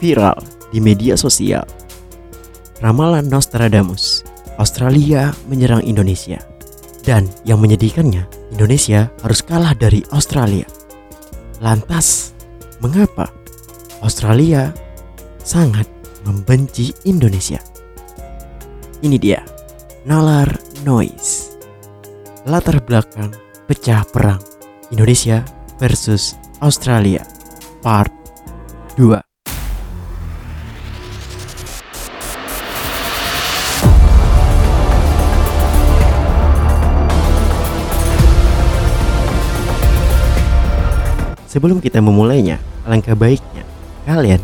viral di media sosial. Ramalan Nostradamus, Australia menyerang Indonesia. Dan yang menyedihkannya, Indonesia harus kalah dari Australia. Lantas, mengapa Australia sangat membenci Indonesia? Ini dia, Nalar Noise. Latar belakang pecah perang Indonesia versus Australia Part 2 Sebelum kita memulainya, alangkah baiknya kalian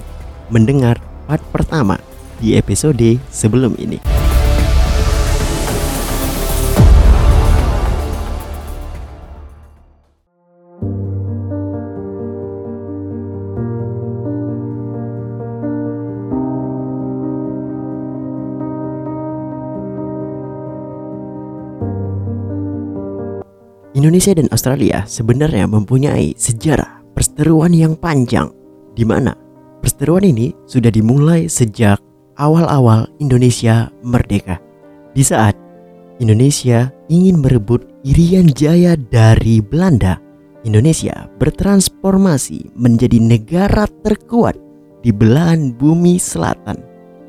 mendengar part pertama di episode sebelum ini. Indonesia dan Australia sebenarnya mempunyai sejarah perseteruan yang panjang di mana perseteruan ini sudah dimulai sejak awal-awal Indonesia merdeka. Di saat Indonesia ingin merebut Irian Jaya dari Belanda, Indonesia bertransformasi menjadi negara terkuat di belahan bumi selatan.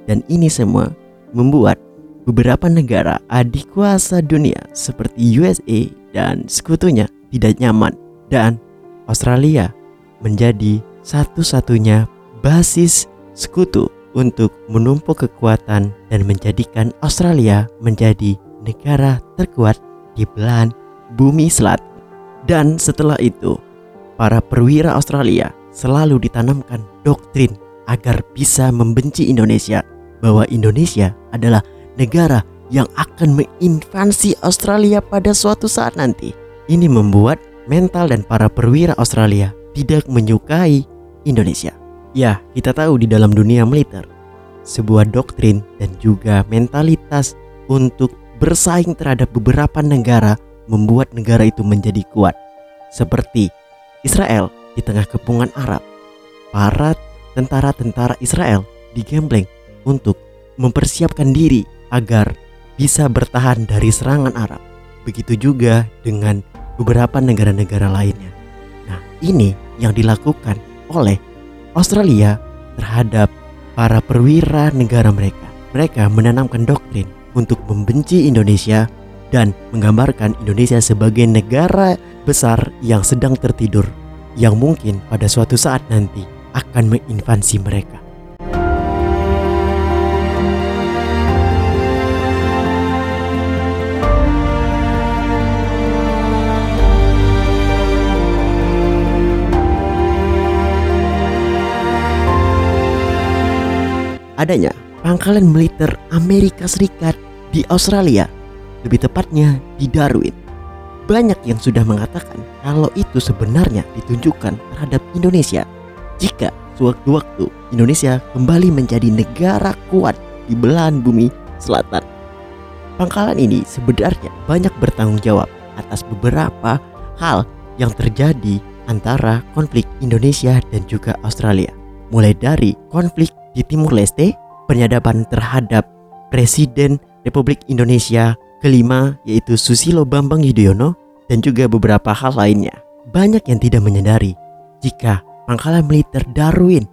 Dan ini semua membuat beberapa negara adik kuasa dunia seperti USA dan sekutunya tidak nyaman dan Australia menjadi satu-satunya basis sekutu untuk menumpuk kekuatan dan menjadikan Australia menjadi negara terkuat di belahan bumi selatan. Dan setelah itu, para perwira Australia selalu ditanamkan doktrin agar bisa membenci Indonesia bahwa Indonesia adalah negara yang akan menginvasi Australia pada suatu saat nanti. Ini membuat mental dan para perwira Australia tidak menyukai Indonesia. Ya, kita tahu di dalam dunia militer, sebuah doktrin dan juga mentalitas untuk bersaing terhadap beberapa negara membuat negara itu menjadi kuat. Seperti Israel di tengah kepungan Arab. Para tentara-tentara Israel digembleng untuk mempersiapkan diri agar bisa bertahan dari serangan Arab. Begitu juga dengan beberapa negara-negara lainnya. Nah, ini yang dilakukan oleh Australia terhadap para perwira negara mereka. Mereka menanamkan doktrin untuk membenci Indonesia dan menggambarkan Indonesia sebagai negara besar yang sedang tertidur yang mungkin pada suatu saat nanti akan menginvasi mereka. Adanya pangkalan militer Amerika Serikat di Australia, lebih tepatnya di Darwin. Banyak yang sudah mengatakan kalau itu sebenarnya ditunjukkan terhadap Indonesia jika sewaktu-waktu Indonesia kembali menjadi negara kuat di belahan bumi selatan. Pangkalan ini sebenarnya banyak bertanggung jawab atas beberapa hal yang terjadi antara konflik Indonesia dan juga Australia. Mulai dari konflik di Timur Leste, penyadapan terhadap Presiden Republik Indonesia kelima yaitu Susilo Bambang Yudhoyono dan juga beberapa hal lainnya. Banyak yang tidak menyadari jika pangkalan militer Darwin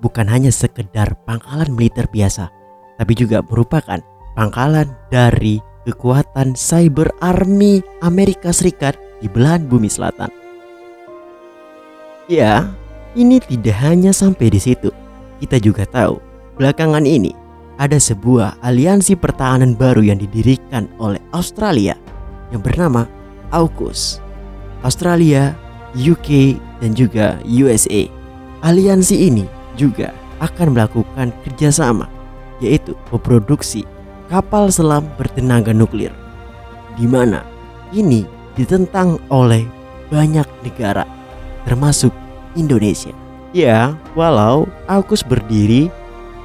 bukan hanya sekedar pangkalan militer biasa, tapi juga merupakan pangkalan dari kekuatan cyber army Amerika Serikat di belahan bumi selatan. Ya, ini tidak hanya sampai di situ. Kita juga tahu, belakangan ini ada sebuah aliansi pertahanan baru yang didirikan oleh Australia yang bernama AUKUS. Australia, UK, dan juga USA. Aliansi ini juga akan melakukan kerjasama yaitu memproduksi kapal selam bertenaga nuklir di mana ini ditentang oleh banyak negara termasuk Indonesia. Ya, walau AUKUS berdiri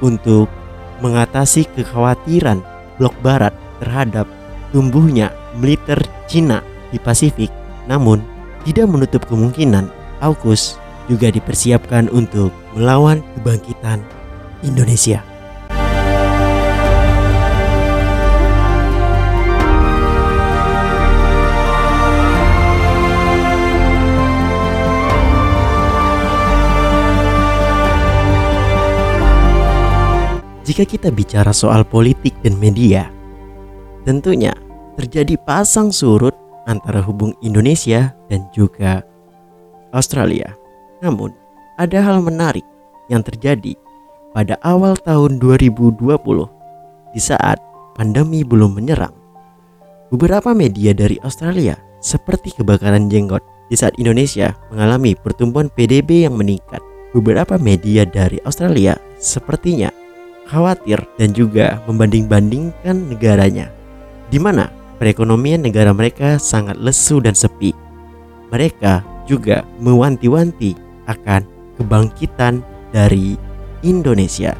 untuk mengatasi kekhawatiran blok barat terhadap tumbuhnya militer Cina di Pasifik, namun tidak menutup kemungkinan AUKUS juga dipersiapkan untuk melawan kebangkitan Indonesia. Jika kita bicara soal politik dan media, tentunya terjadi pasang surut antara hubung Indonesia dan juga Australia. Namun, ada hal menarik yang terjadi pada awal tahun 2020 di saat pandemi belum menyerang. Beberapa media dari Australia seperti kebakaran jenggot di saat Indonesia mengalami pertumbuhan PDB yang meningkat. Beberapa media dari Australia sepertinya khawatir dan juga membanding-bandingkan negaranya, di mana perekonomian negara mereka sangat lesu dan sepi. Mereka juga mewanti-wanti akan kebangkitan dari Indonesia.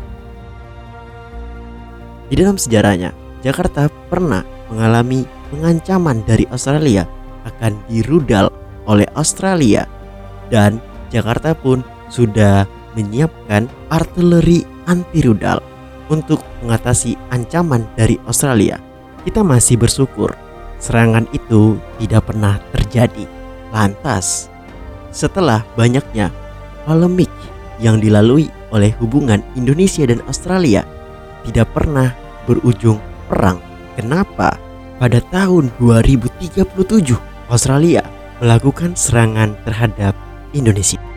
Di dalam sejarahnya, Jakarta pernah mengalami pengancaman dari Australia akan dirudal oleh Australia dan Jakarta pun sudah menyiapkan artileri anti rudal untuk mengatasi ancaman dari Australia. Kita masih bersyukur serangan itu tidak pernah terjadi. Lantas, setelah banyaknya polemik yang dilalui oleh hubungan Indonesia dan Australia tidak pernah berujung perang. Kenapa? Pada tahun 2037 Australia melakukan serangan terhadap Indonesia.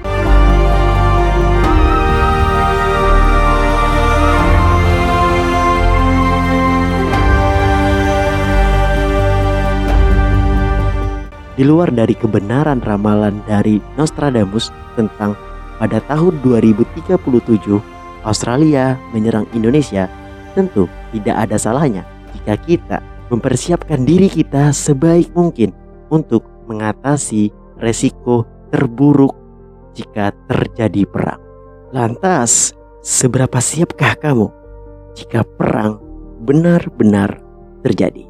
Di luar dari kebenaran ramalan dari Nostradamus tentang pada tahun 2037 Australia menyerang Indonesia, tentu tidak ada salahnya jika kita mempersiapkan diri kita sebaik mungkin untuk mengatasi resiko terburuk jika terjadi perang. Lantas, seberapa siapkah kamu jika perang benar-benar terjadi?